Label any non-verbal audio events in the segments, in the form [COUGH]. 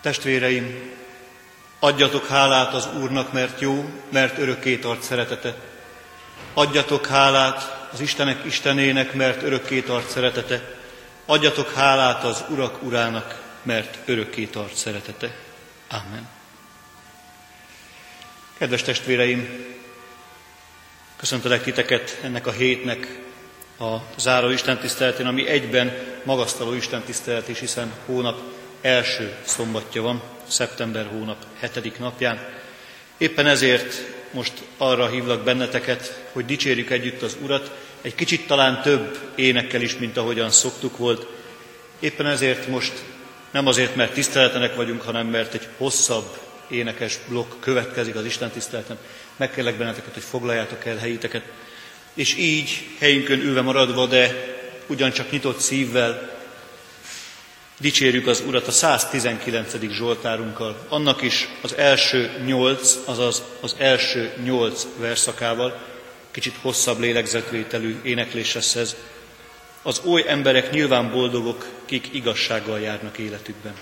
Testvéreim, adjatok hálát az Úrnak, mert jó, mert örökké tart szeretete. Adjatok hálát az Istenek Istenének, mert örökké tart szeretete. Adjatok hálát az Urak Urának, mert örökké tart szeretete. Amen. Kedves testvéreim, köszöntelek titeket ennek a hétnek a záró istentiszteletén, ami egyben magasztaló istentisztelet is, hiszen hónap első szombatja van, szeptember hónap hetedik napján. Éppen ezért most arra hívlak benneteket, hogy dicsérjük együtt az Urat, egy kicsit talán több énekkel is, mint ahogyan szoktuk volt. Éppen ezért most nem azért, mert tiszteletenek vagyunk, hanem mert egy hosszabb énekes blokk következik az Isten tiszteleten. Megkérlek benneteket, hogy foglaljátok el helyiteket, és így helyünkön ülve maradva, de ugyancsak nyitott szívvel dicsérjük az Urat a 119. Zsoltárunkkal, annak is az első nyolc, azaz az első nyolc verszakával, kicsit hosszabb lélegzetvételű éneklés lesz ez. Az oly emberek nyilván boldogok, kik igazsággal járnak életükben.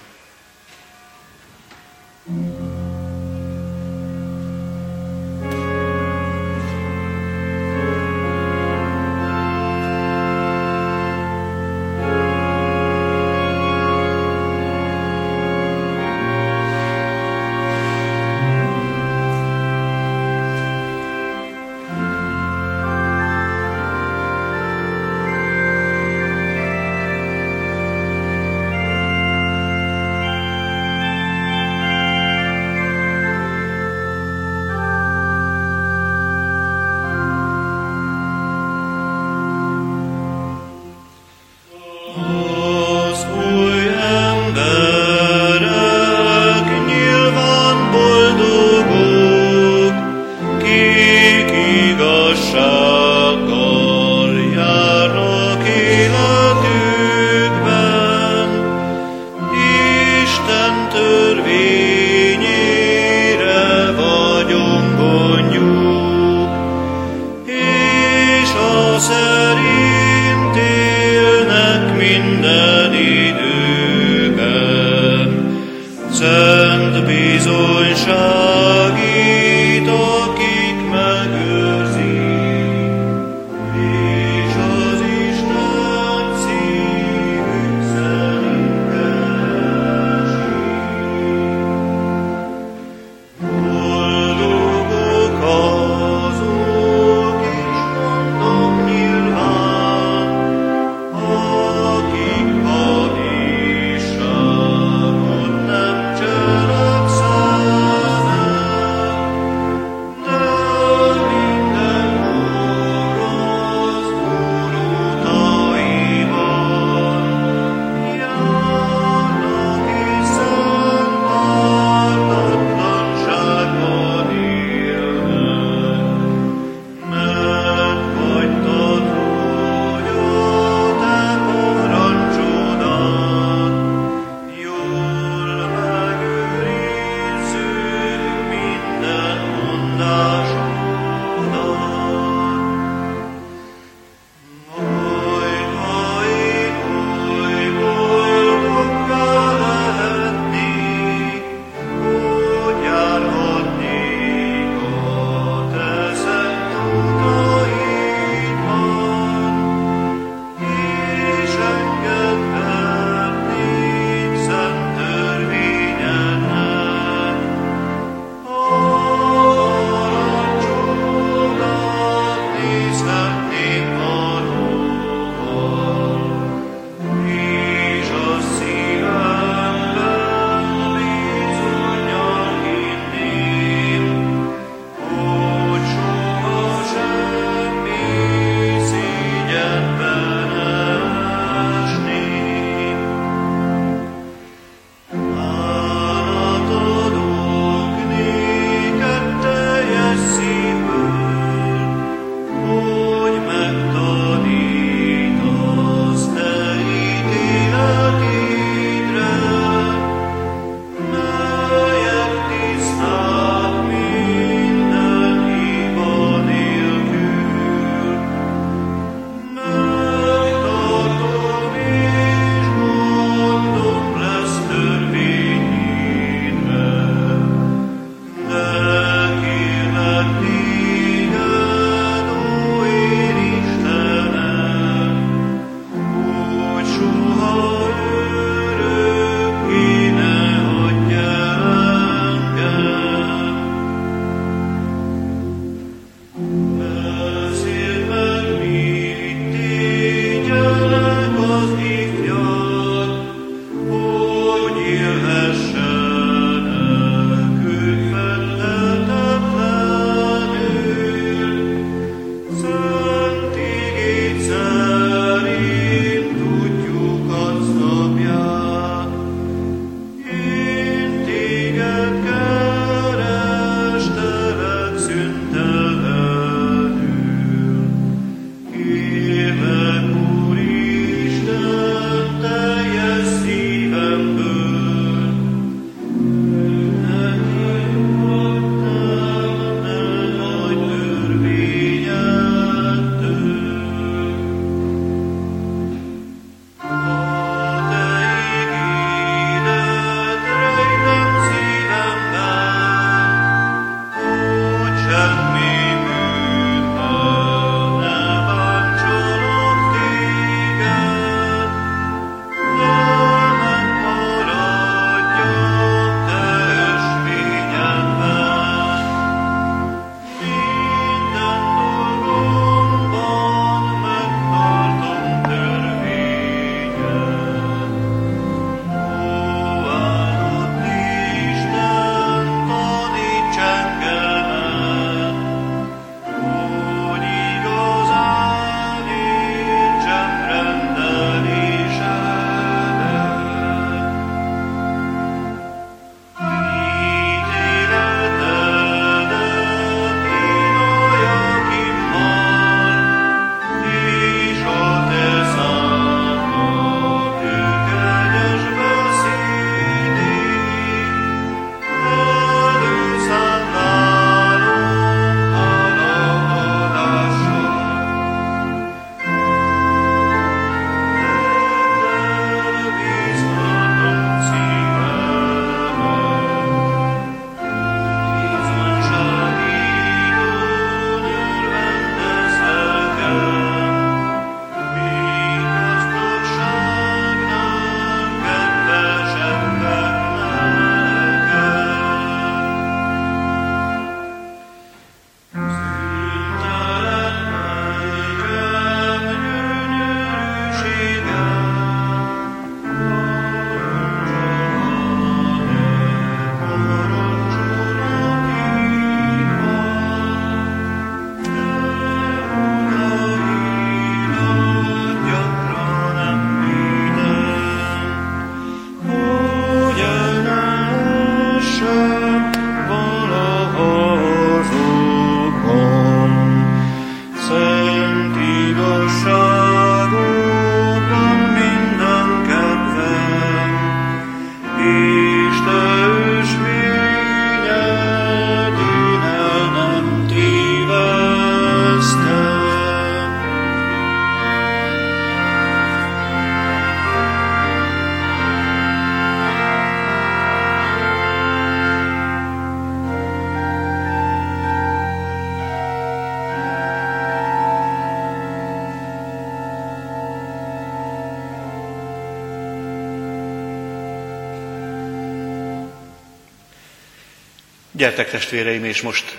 Gyertek testvéreim, és most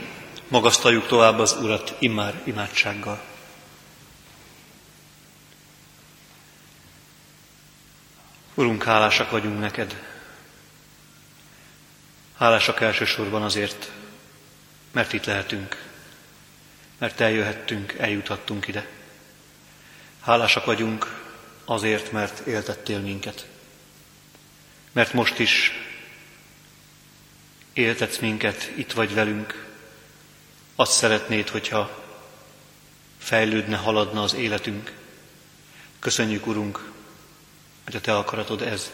magasztaljuk tovább az Urat immár imádsággal. Urunk, hálásak vagyunk neked. Hálásak elsősorban azért, mert itt lehetünk, mert eljöhettünk, eljuthattunk ide. Hálásak vagyunk azért, mert éltettél minket. Mert most is éltetsz minket, itt vagy velünk. Azt szeretnéd, hogyha fejlődne, haladna az életünk. Köszönjük, Urunk, hogy a Te akaratod ez.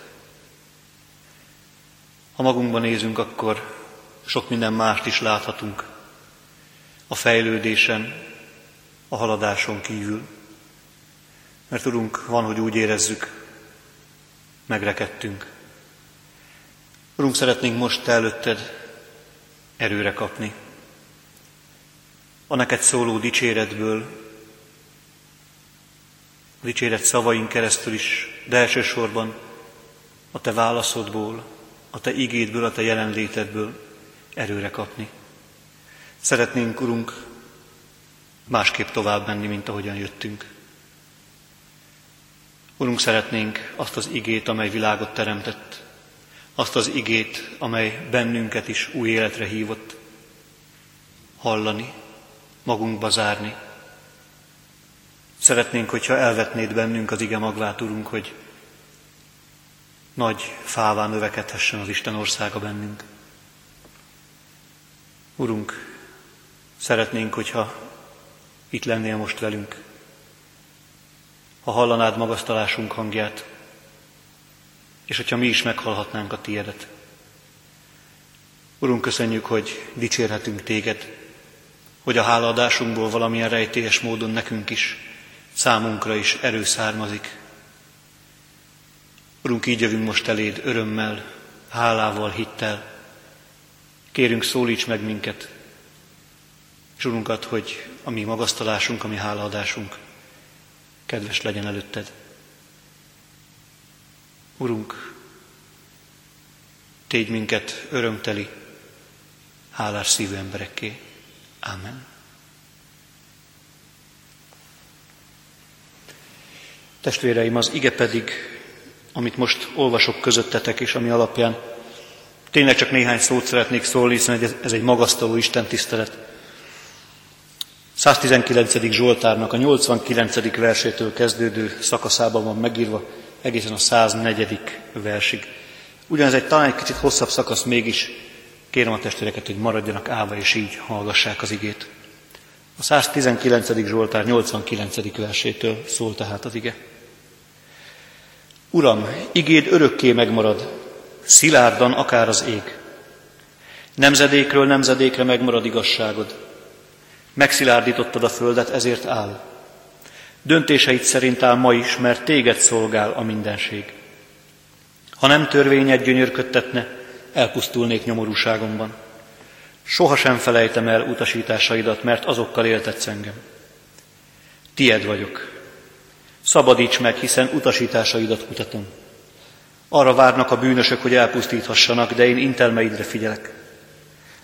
Ha magunkban nézünk, akkor sok minden mást is láthatunk. A fejlődésen, a haladáson kívül. Mert tudunk, van, hogy úgy érezzük, megrekedtünk. Urunk, szeretnénk most Te előtted erőre kapni. A neked szóló dicséretből, a dicséret szavaink keresztül is, de elsősorban a Te válaszodból, a Te igédből, a Te jelenlétedből erőre kapni. Szeretnénk, Urunk, másképp tovább menni, mint ahogyan jöttünk. Urunk, szeretnénk azt az igét, amely világot teremtett, azt az igét, amely bennünket is új életre hívott, hallani, magunkba zárni. Szeretnénk, hogyha elvetnéd bennünk az ige magvát, Urunk, hogy nagy fává növekedhessen az Isten országa bennünk. Urunk, szeretnénk, hogyha itt lennél most velünk, ha hallanád magasztalásunk hangját, és hogyha mi is meghallhatnánk a tiédet. Urunk, köszönjük, hogy dicsérhetünk téged, hogy a hálaadásunkból valamilyen rejtélyes módon nekünk is, számunkra is erő származik. Urunk, így jövünk most eléd örömmel, hálával, hittel. Kérünk, szólíts meg minket, és Urunkat, hogy a mi magasztalásunk, a mi hálaadásunk kedves legyen előtted. Urunk, tégy minket örömteli, hálás szívű emberekké. Amen. Testvéreim, az ige pedig, amit most olvasok közöttetek, és ami alapján tényleg csak néhány szót szeretnék szólni, hiszen ez egy magasztaló Isten tisztelet. 119. Zsoltárnak a 89. versétől kezdődő szakaszában van megírva, egészen a 104. versig. Ugyanez egy talán egy kicsit hosszabb szakasz mégis, kérem a testvéreket, hogy maradjanak állva, és így hallgassák az igét. A 119. Zsoltár 89. versétől szól tehát az ige. Uram, igéd örökké megmarad, szilárdan akár az ég. Nemzedékről nemzedékre megmarad igazságod. Megszilárdítottad a földet, ezért áll. Döntéseid szerint áll ma is, mert téged szolgál a mindenség. Ha nem törvényed gyönyörködtetne, elpusztulnék nyomorúságomban. Soha sem felejtem el utasításaidat, mert azokkal éltetsz engem. Tied vagyok. Szabadíts meg, hiszen utasításaidat kutatom. Arra várnak a bűnösök, hogy elpusztíthassanak, de én intelmeidre figyelek.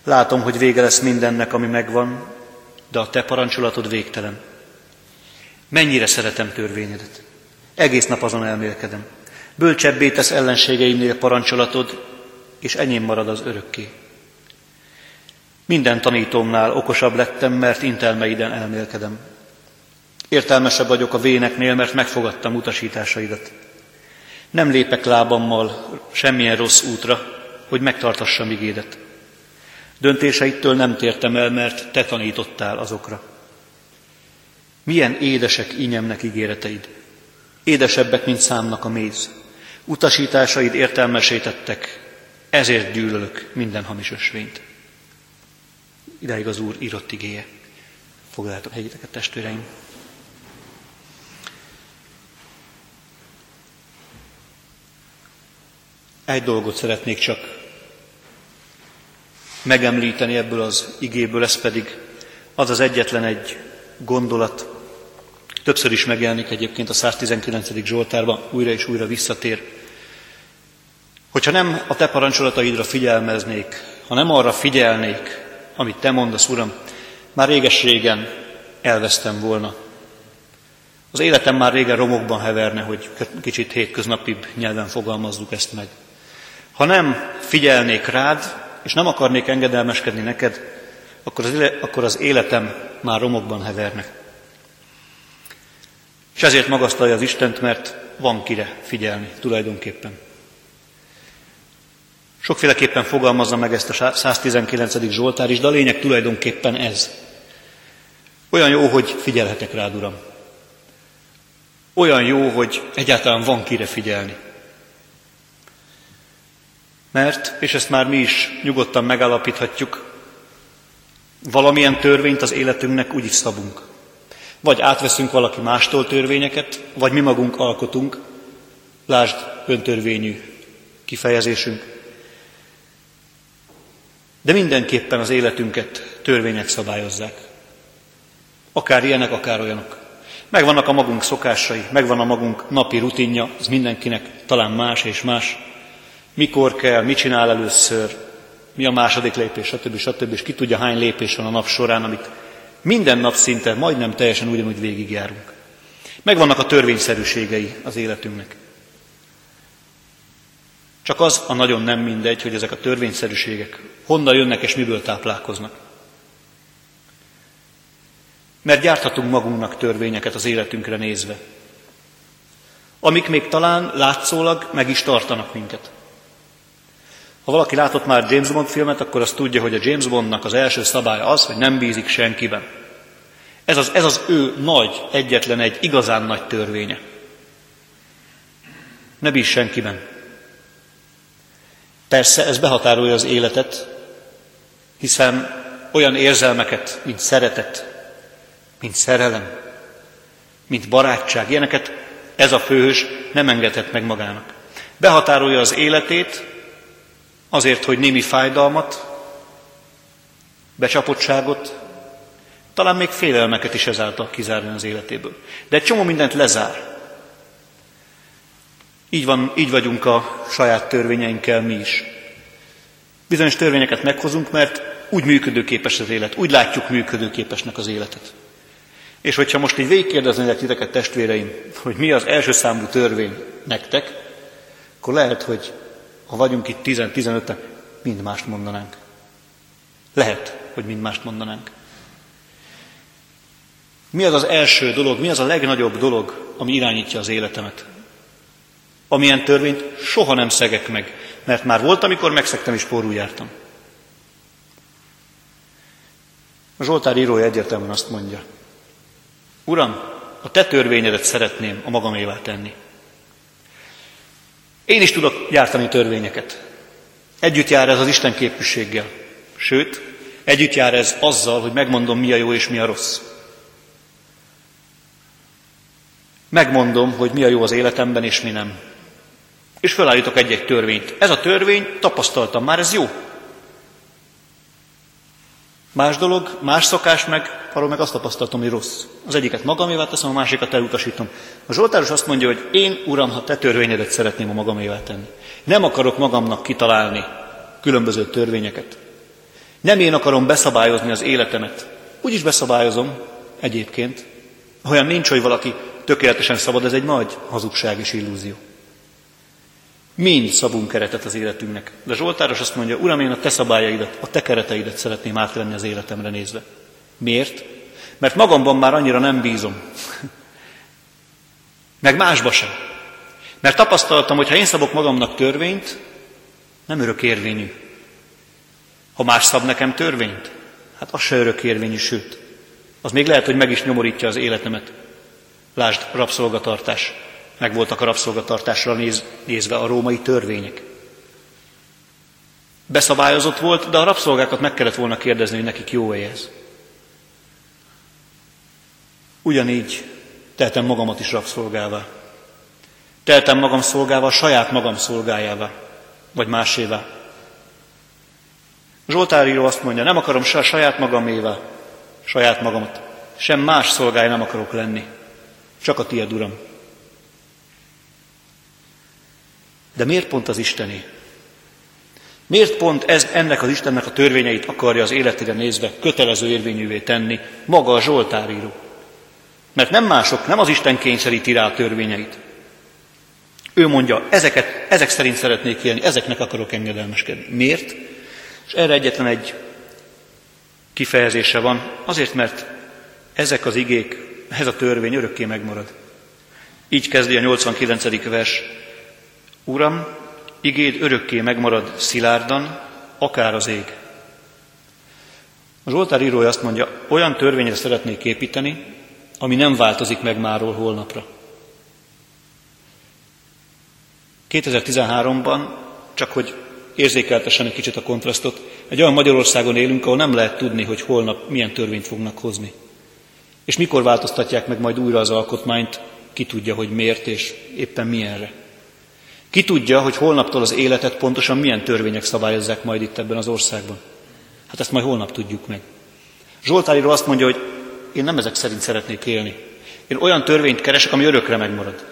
Látom, hogy vége lesz mindennek, ami megvan, de a te parancsolatod végtelen. Mennyire szeretem törvényedet. Egész nap azon elmélkedem. Bölcsebbé tesz ellenségeimnél parancsolatod, és enyém marad az örökké. Minden tanítómnál okosabb lettem, mert intelmeiden elmélkedem. Értelmesebb vagyok a véneknél, mert megfogadtam utasításaidat. Nem lépek lábammal semmilyen rossz útra, hogy megtartassam igédet. Döntéseittől nem tértem el, mert te tanítottál azokra. Milyen édesek ínyemnek ígéreteid, édesebbek, mint számnak a méz. Utasításaid értelmesítettek, ezért gyűlölök minden hamis ösvényt. Idáig az Úr írott igéje. Foglaljátok helyiteket, testvéreim. Egy dolgot szeretnék csak megemlíteni ebből az igéből, ez pedig az az egyetlen egy gondolat, többször is megjelenik egyébként a 119. Zsoltárban, újra és újra visszatér. Hogyha nem a te parancsolataidra figyelmeznék, ha nem arra figyelnék, amit te mondasz, Uram, már réges-régen elvesztem volna. Az életem már régen romokban heverne, hogy kicsit hétköznapibb nyelven fogalmazzuk ezt meg. Ha nem figyelnék rád, és nem akarnék engedelmeskedni neked, akkor az, akkor az életem már romokban heverne. És ezért magasztalja az Istent, mert van kire figyelni tulajdonképpen. Sokféleképpen fogalmazza meg ezt a 119. Zsoltár is, de a lényeg tulajdonképpen ez. Olyan jó, hogy figyelhetek rád, Uram. Olyan jó, hogy egyáltalán van kire figyelni. Mert, és ezt már mi is nyugodtan megállapíthatjuk, valamilyen törvényt az életünknek úgy is szabunk. Vagy átveszünk valaki mástól törvényeket, vagy mi magunk alkotunk, lásd öntörvényű kifejezésünk. De mindenképpen az életünket törvények szabályozzák. Akár ilyenek, akár olyanok. Megvannak a magunk szokásai, megvan a magunk napi rutinja, ez mindenkinek talán más és más. Mikor kell, mit csinál először, mi a második lépés, stb. stb. És ki tudja, hány lépés van a nap során, amit minden nap szinte majdnem teljesen ugyanúgy végigjárunk. Megvannak a törvényszerűségei az életünknek. Csak az a nagyon nem mindegy, hogy ezek a törvényszerűségek honnan jönnek és miből táplálkoznak. Mert gyárthatunk magunknak törvényeket az életünkre nézve, amik még talán látszólag meg is tartanak minket. Ha valaki látott már James Bond filmet, akkor azt tudja, hogy a James Bondnak az első szabálya az, hogy nem bízik senkiben. Ez az, ez az ő nagy, egyetlen egy igazán nagy törvénye. Ne bíz senkiben. Persze ez behatárolja az életet, hiszen olyan érzelmeket, mint szeretet, mint szerelem, mint barátság, ilyeneket ez a főhős nem engedhet meg magának. Behatárolja az életét, azért, hogy némi fájdalmat, becsapottságot, talán még félelmeket is ezáltal kizárni az életéből. De egy csomó mindent lezár. Így, van, így vagyunk a saját törvényeinkkel mi is. Bizonyos törvényeket meghozunk, mert úgy működőképes az élet, úgy látjuk működőképesnek az életet. És hogyha most így végigkérdeznének titeket testvéreim, hogy mi az első számú törvény nektek, akkor lehet, hogy ha vagyunk itt 10-15-en, mind mást mondanánk. Lehet, hogy mind mást mondanánk. Mi az az első dolog, mi az a legnagyobb dolog, ami irányítja az életemet? Amilyen törvényt soha nem szegek meg, mert már volt, amikor megszegtem és porul jártam. A Zsoltár írója egyértelműen azt mondja, Uram, a te törvényedet szeretném a magamévá tenni. Én is tudok gyártani törvényeket. Együtt jár ez az Isten képviséggel. Sőt, együtt jár ez azzal, hogy megmondom, mi a jó és mi a rossz. Megmondom, hogy mi a jó az életemben és mi nem. És felállítok egy-egy törvényt. Ez a törvény, tapasztaltam már, ez jó. Más dolog, más szokás meg, arról meg azt tapasztaltam, hogy rossz. Az egyiket magamévá teszem, a másikat elutasítom. A Zsoltáros azt mondja, hogy én, Uram, ha te törvényedet szeretném a magamévá tenni. Nem akarok magamnak kitalálni különböző törvényeket. Nem én akarom beszabályozni az életemet. Úgy is beszabályozom egyébként. Olyan nincs, hogy valaki tökéletesen szabad, ez egy nagy hazugság és illúzió. Mind szabunk keretet az életünknek. De Zsoltáros azt mondja, Uram, én a te szabályaidat, a te kereteidet szeretném átvenni az életemre nézve. Miért? Mert magamban már annyira nem bízom. [LAUGHS] Meg másba sem. Mert tapasztaltam, hogy ha én szabok magamnak törvényt, nem örök érvényű. Ha más szab nekem törvényt, hát az se örök érvényű, sőt, az még lehet, hogy meg is nyomorítja az életemet. Lásd, rabszolgatartás. Meg voltak a rabszolgatartásra néz, nézve a római törvények. Beszabályozott volt, de a rabszolgákat meg kellett volna kérdezni, hogy nekik jó ez. Ugyanígy teltem magamat is rabszolgává. Teltem magam szolgával saját magam szolgájává, vagy másévá. Zsoltáríró azt mondja, nem akarom se saját magamévá, saját magamat, sem más szolgája nem akarok lenni, csak a tiéd, Uram. De miért pont az Istené? Miért pont ez ennek az Istennek a törvényeit akarja az életére nézve kötelező érvényűvé tenni maga a Zsoltáríró? Mert nem mások, nem az Isten kényszeríti rá a törvényeit. Ő mondja, ezeket, ezek szerint szeretnék élni, ezeknek akarok engedelmeskedni. Miért? És erre egyetlen egy kifejezése van, azért, mert ezek az igék, ez a törvény örökké megmarad. Így kezdi a 89. vers. Uram, igéd örökké megmarad szilárdan, akár az ég. A Zsoltár írója azt mondja, olyan törvényre szeretnék építeni, ami nem változik meg máról holnapra. 2013-ban, csak hogy érzékeltessen egy kicsit a kontrasztot, egy olyan Magyarországon élünk, ahol nem lehet tudni, hogy holnap milyen törvényt fognak hozni. És mikor változtatják meg majd újra az alkotmányt, ki tudja, hogy miért és éppen milyenre. Ki tudja, hogy holnaptól az életet pontosan milyen törvények szabályozzák majd itt ebben az országban. Hát ezt majd holnap tudjuk meg. Zsoltáríró azt mondja, hogy én nem ezek szerint szeretnék élni. Én olyan törvényt keresek, ami örökre megmarad.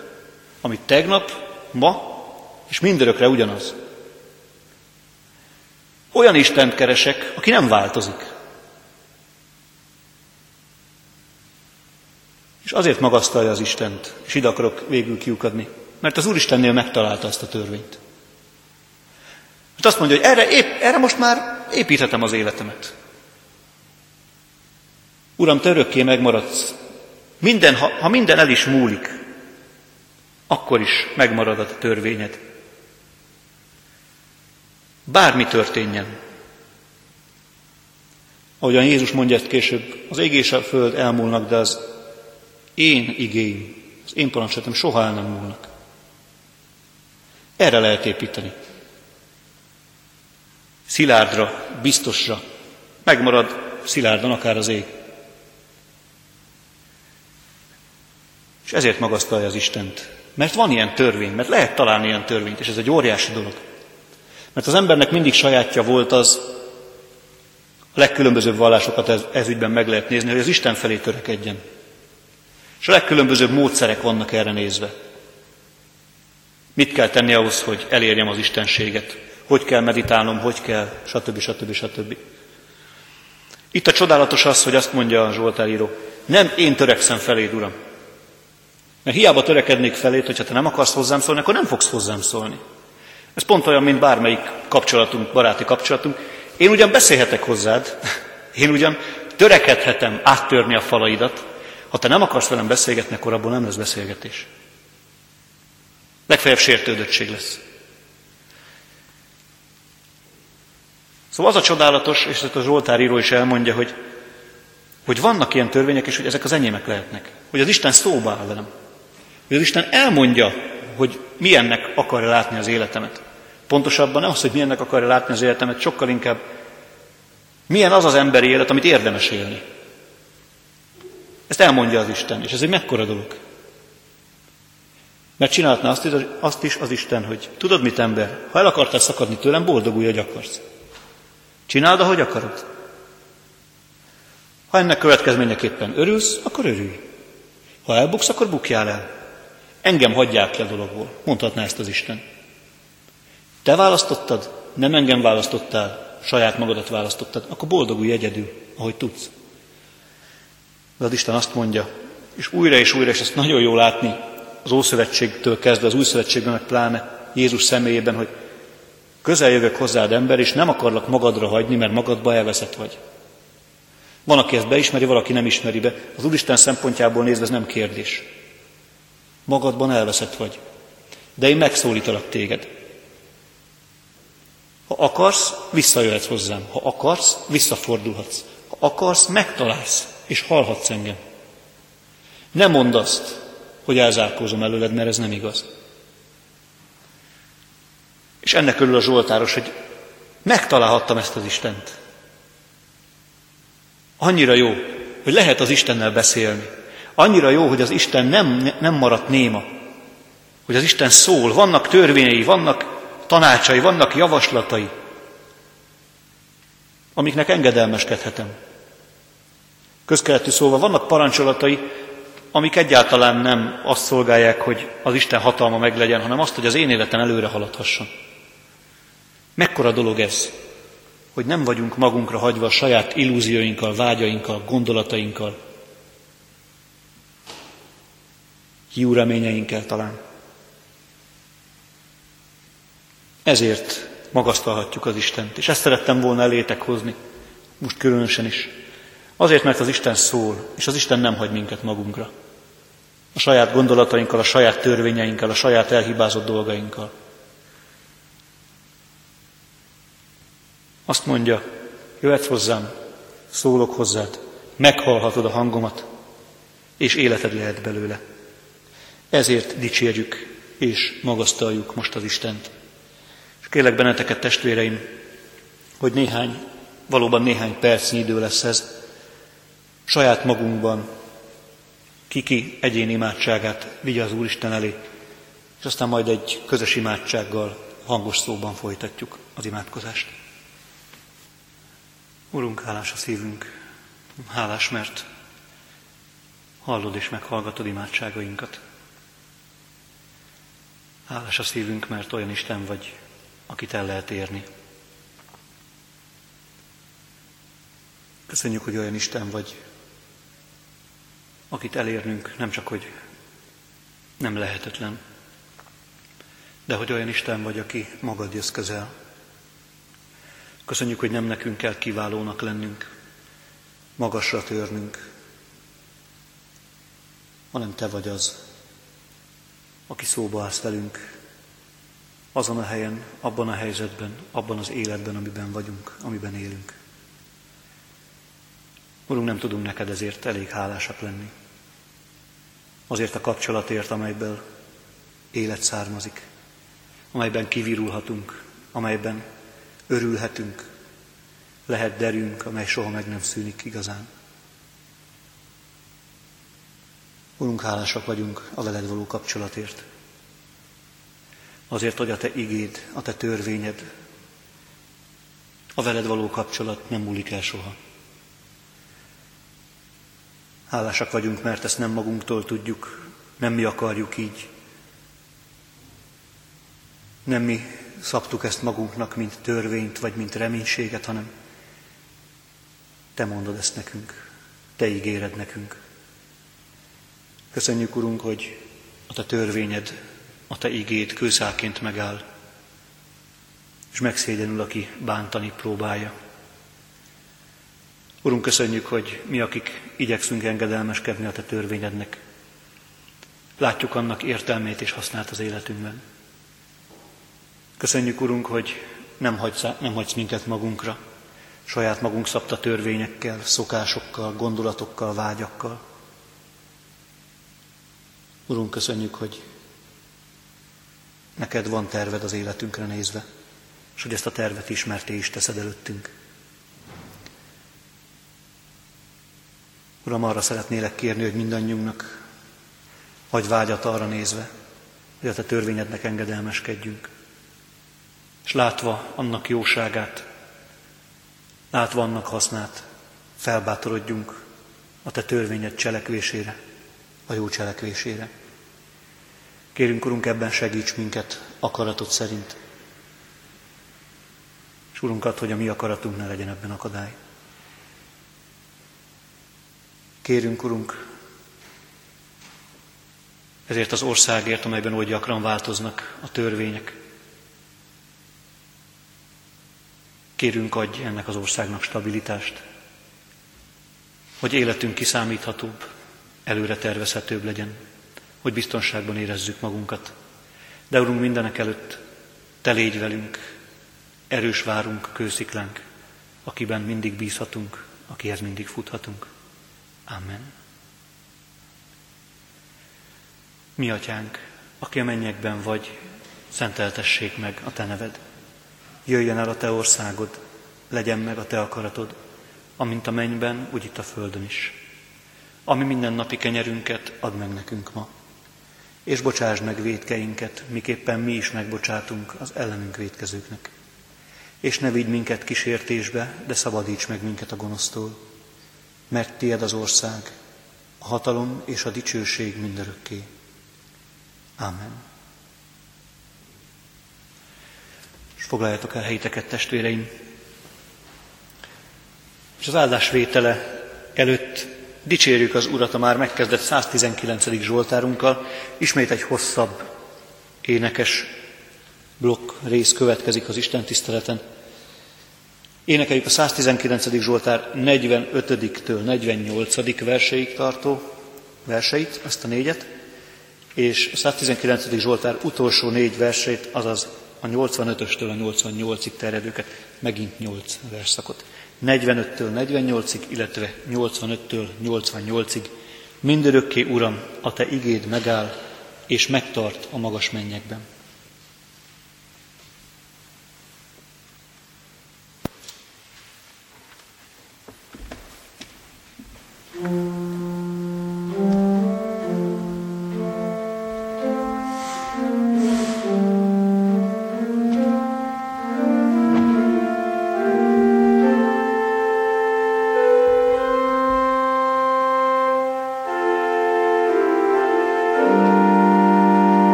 Ami tegnap, ma és mindörökre ugyanaz. Olyan Istent keresek, aki nem változik. És azért magasztalja az Istent, és ide akarok végül kiukadni, mert az Úristennél megtalálta azt a törvényt. És azt mondja, hogy erre, épp, erre most már építhetem az életemet. Uram, te örökké megmaradsz. Minden, ha, ha minden el is múlik, akkor is megmarad a törvényed. Bármi történjen. Ahogyan Jézus mondja ezt később, az ég és a föld elmúlnak, de az én igéim, az én parancsolatom soha el nem múlnak. Erre lehet építeni. Szilárdra, biztosra. Megmarad szilárdan akár az ég. És ezért magasztalja az Istent. Mert van ilyen törvény, mert lehet találni ilyen törvényt, és ez egy óriási dolog. Mert az embernek mindig sajátja volt az, a legkülönbözőbb vallásokat ez, ez ügyben meg lehet nézni, hogy az Isten felé törekedjen. És a legkülönbözőbb módszerek vannak erre nézve. Mit kell tenni ahhoz, hogy elérjem az Istenséget? Hogy kell meditálnom, hogy kell, stb. stb. stb. Itt a csodálatos az, hogy azt mondja a Zsoltáríró, nem én törekszem feléd, Uram. Mert hiába törekednék felét, hogyha te nem akarsz hozzám szólni, akkor nem fogsz hozzám szólni. Ez pont olyan, mint bármelyik kapcsolatunk, baráti kapcsolatunk. Én ugyan beszélhetek hozzád, [LAUGHS] én ugyan törekedhetem áttörni a falaidat, ha te nem akarsz velem beszélgetni, akkor abból nem lesz beszélgetés. Legfeljebb sértődöttség lesz. Szóval az a csodálatos, és ezt a Zsoltár író is elmondja, hogy, hogy vannak ilyen törvények, és hogy ezek az enyémek lehetnek. Hogy az Isten szóba áll velem. Hogy az Isten elmondja, hogy milyennek akarja látni az életemet. Pontosabban nem az, hogy milyennek akarja látni az életemet, sokkal inkább milyen az az emberi élet, amit érdemes élni. Ezt elmondja az Isten, és ez egy mekkora dolog. Mert csinálhatná azt, azt is az Isten, hogy tudod mit ember, ha el akartál szakadni tőlem, boldogulj, hogy akarsz. Csináld, ahogy akarod. Ha ennek következményeképpen örülsz, akkor örülj. Ha elbuksz, akkor bukjál el. Engem hagyják ki a dologból, mondhatná ezt az Isten. Te választottad, nem engem választottál, saját magadat választottad, akkor boldogulj egyedül, ahogy tudsz. De az Isten azt mondja, és újra és újra, és ezt nagyon jó látni az Ószövetségtől kezdve, az Új Szövetségben, meg pláne Jézus személyében, hogy közel jövök hozzád ember, és nem akarlak magadra hagyni, mert magadba elveszett vagy. Van, aki ezt beismeri, valaki nem ismeri be. Az Úristen szempontjából nézve ez nem kérdés. Magadban elveszett vagy. De én megszólítalak téged. Ha akarsz, visszajöhetsz hozzám. Ha akarsz, visszafordulhatsz. Ha akarsz, megtalálsz, és hallhatsz engem. Nem mondd azt, hogy elzárkózom előled, mert ez nem igaz. És ennek örül a Zsoltáros, hogy megtalálhattam ezt az Istent. Annyira jó, hogy lehet az Istennel beszélni. Annyira jó, hogy az Isten nem, nem maradt néma. Hogy az Isten szól, vannak törvényei, vannak tanácsai, vannak javaslatai, amiknek engedelmeskedhetem. Közkeletű szóval vannak parancsolatai, amik egyáltalán nem azt szolgálják, hogy az Isten hatalma meglegyen, hanem azt, hogy az én életem előre haladhasson. Mekkora dolog ez, hogy nem vagyunk magunkra hagyva a saját illúzióinkkal, vágyainkkal, gondolatainkkal, hiú reményeinkkel talán. Ezért magasztalhatjuk az Istent, és ezt szerettem volna elétek hozni, most különösen is. Azért, mert az Isten szól, és az Isten nem hagy minket magunkra. A saját gondolatainkkal, a saját törvényeinkkel, a saját elhibázott dolgainkkal. Azt mondja, jöhetsz hozzám, szólok hozzád, meghallhatod a hangomat, és életed lehet belőle. Ezért dicsérjük és magasztaljuk most az Istent. És kérlek benneteket, testvéreim, hogy néhány, valóban néhány percnyi idő lesz ez, saját magunkban kiki egyén imádságát vigye az Úristen elé, és aztán majd egy közös imádsággal, hangos szóban folytatjuk az imádkozást. Urunk, hálás a szívünk, hálás, mert hallod és meghallgatod imádságainkat. Hálás a szívünk, mert olyan Isten vagy, akit el lehet érni. Köszönjük, hogy olyan Isten vagy, akit elérnünk nem csak, hogy nem lehetetlen, de hogy olyan Isten vagy, aki magad jössz közel. Köszönjük, hogy nem nekünk kell kiválónak lennünk, magasra törnünk, hanem Te vagy az, aki szóba állsz velünk, azon a helyen, abban a helyzetben, abban az életben, amiben vagyunk, amiben élünk. Urunk, nem tudunk neked ezért elég hálásak lenni. Azért a kapcsolatért, amelyből élet származik, amelyben kivirulhatunk, amelyben örülhetünk, lehet derünk, amely soha meg nem szűnik igazán. Urunk, hálásak vagyunk a veled való kapcsolatért. Azért, hogy a te igéd, a te törvényed, a veled való kapcsolat nem múlik el soha. Hálásak vagyunk, mert ezt nem magunktól tudjuk, nem mi akarjuk így. Nem mi szabtuk ezt magunknak, mint törvényt, vagy mint reménységet, hanem Te mondod ezt nekünk, Te ígéred nekünk. Köszönjük, Urunk, hogy a Te törvényed, a Te igét kőszáként megáll, és megszégyenül, aki bántani próbálja. Urunk, köszönjük, hogy mi, akik igyekszünk engedelmeskedni a Te törvényednek, látjuk annak értelmét és hasznát az életünkben. Köszönjük, Urunk, hogy nem hagysz, nem hagysz minket magunkra, saját magunk szabta törvényekkel, szokásokkal, gondolatokkal, vágyakkal. Urunk, köszönjük, hogy neked van terved az életünkre nézve, és hogy ezt a tervet ismerté is teszed előttünk. Uram, arra szeretnélek kérni, hogy mindannyiunknak hagy vágyat arra nézve, hogy a te törvényednek engedelmeskedjünk. És látva annak jóságát, látva annak hasznát, felbátorodjunk a te törvényed cselekvésére, a jó cselekvésére. Kérünk, Urunk, ebben segíts minket akaratod szerint. És Urunkat, hogy a mi akaratunk ne legyen ebben akadály. Kérünk, Urunk, ezért az országért, amelyben oly gyakran változnak a törvények. Kérünk, adj ennek az országnak stabilitást, hogy életünk kiszámíthatóbb, előre tervezhetőbb legyen, hogy biztonságban érezzük magunkat. De Urunk, mindenek előtt Te légy velünk, erős várunk, kősziklánk, akiben mindig bízhatunk, akihez mindig futhatunk. Amen. Mi atyánk, aki a mennyekben vagy, szenteltessék meg a te neved. Jöjjön el a te országod, legyen meg a te akaratod, amint a mennyben, úgy itt a földön is. Ami minden napi kenyerünket add meg nekünk ma, és bocsásd meg védkeinket, miképpen mi is megbocsátunk az ellenünk védkezőknek. És ne vigy minket kísértésbe, de szabadíts meg minket a gonosztól, mert tied az ország, a hatalom és a dicsőség mindörökké. Amen. És Foglaljátok el helyiteket, testvéreim. És az áldásvétele előtt dicsérjük az Urat a már megkezdett 119. Zsoltárunkkal. Ismét egy hosszabb énekes blokk rész következik az Isten tiszteleten. Énekeljük a 119. Zsoltár 45-től 48. verseig tartó verseit, ezt a négyet, és a 119. Zsoltár utolsó négy versét, azaz a 85-östől a 88-ig terjedőket, megint 8 verszakot. 45-től 48-ig, illetve 85-től 88-ig. Mindörökké, Uram, a Te igéd megáll, és megtart a magas mennyekben.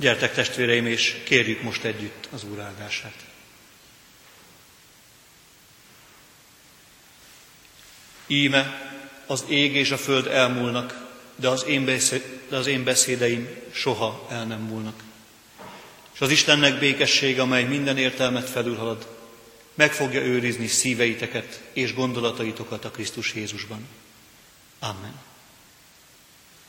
Gyertek testvéreim, és kérjük most együtt az Úr áldását. Íme az ég és a föld elmúlnak, de az én, beszéd, de az én beszédeim soha el nem múlnak. És az Istennek békessége, amely minden értelmet felülhalad, meg fogja őrizni szíveiteket és gondolataitokat a Krisztus Jézusban. Amen.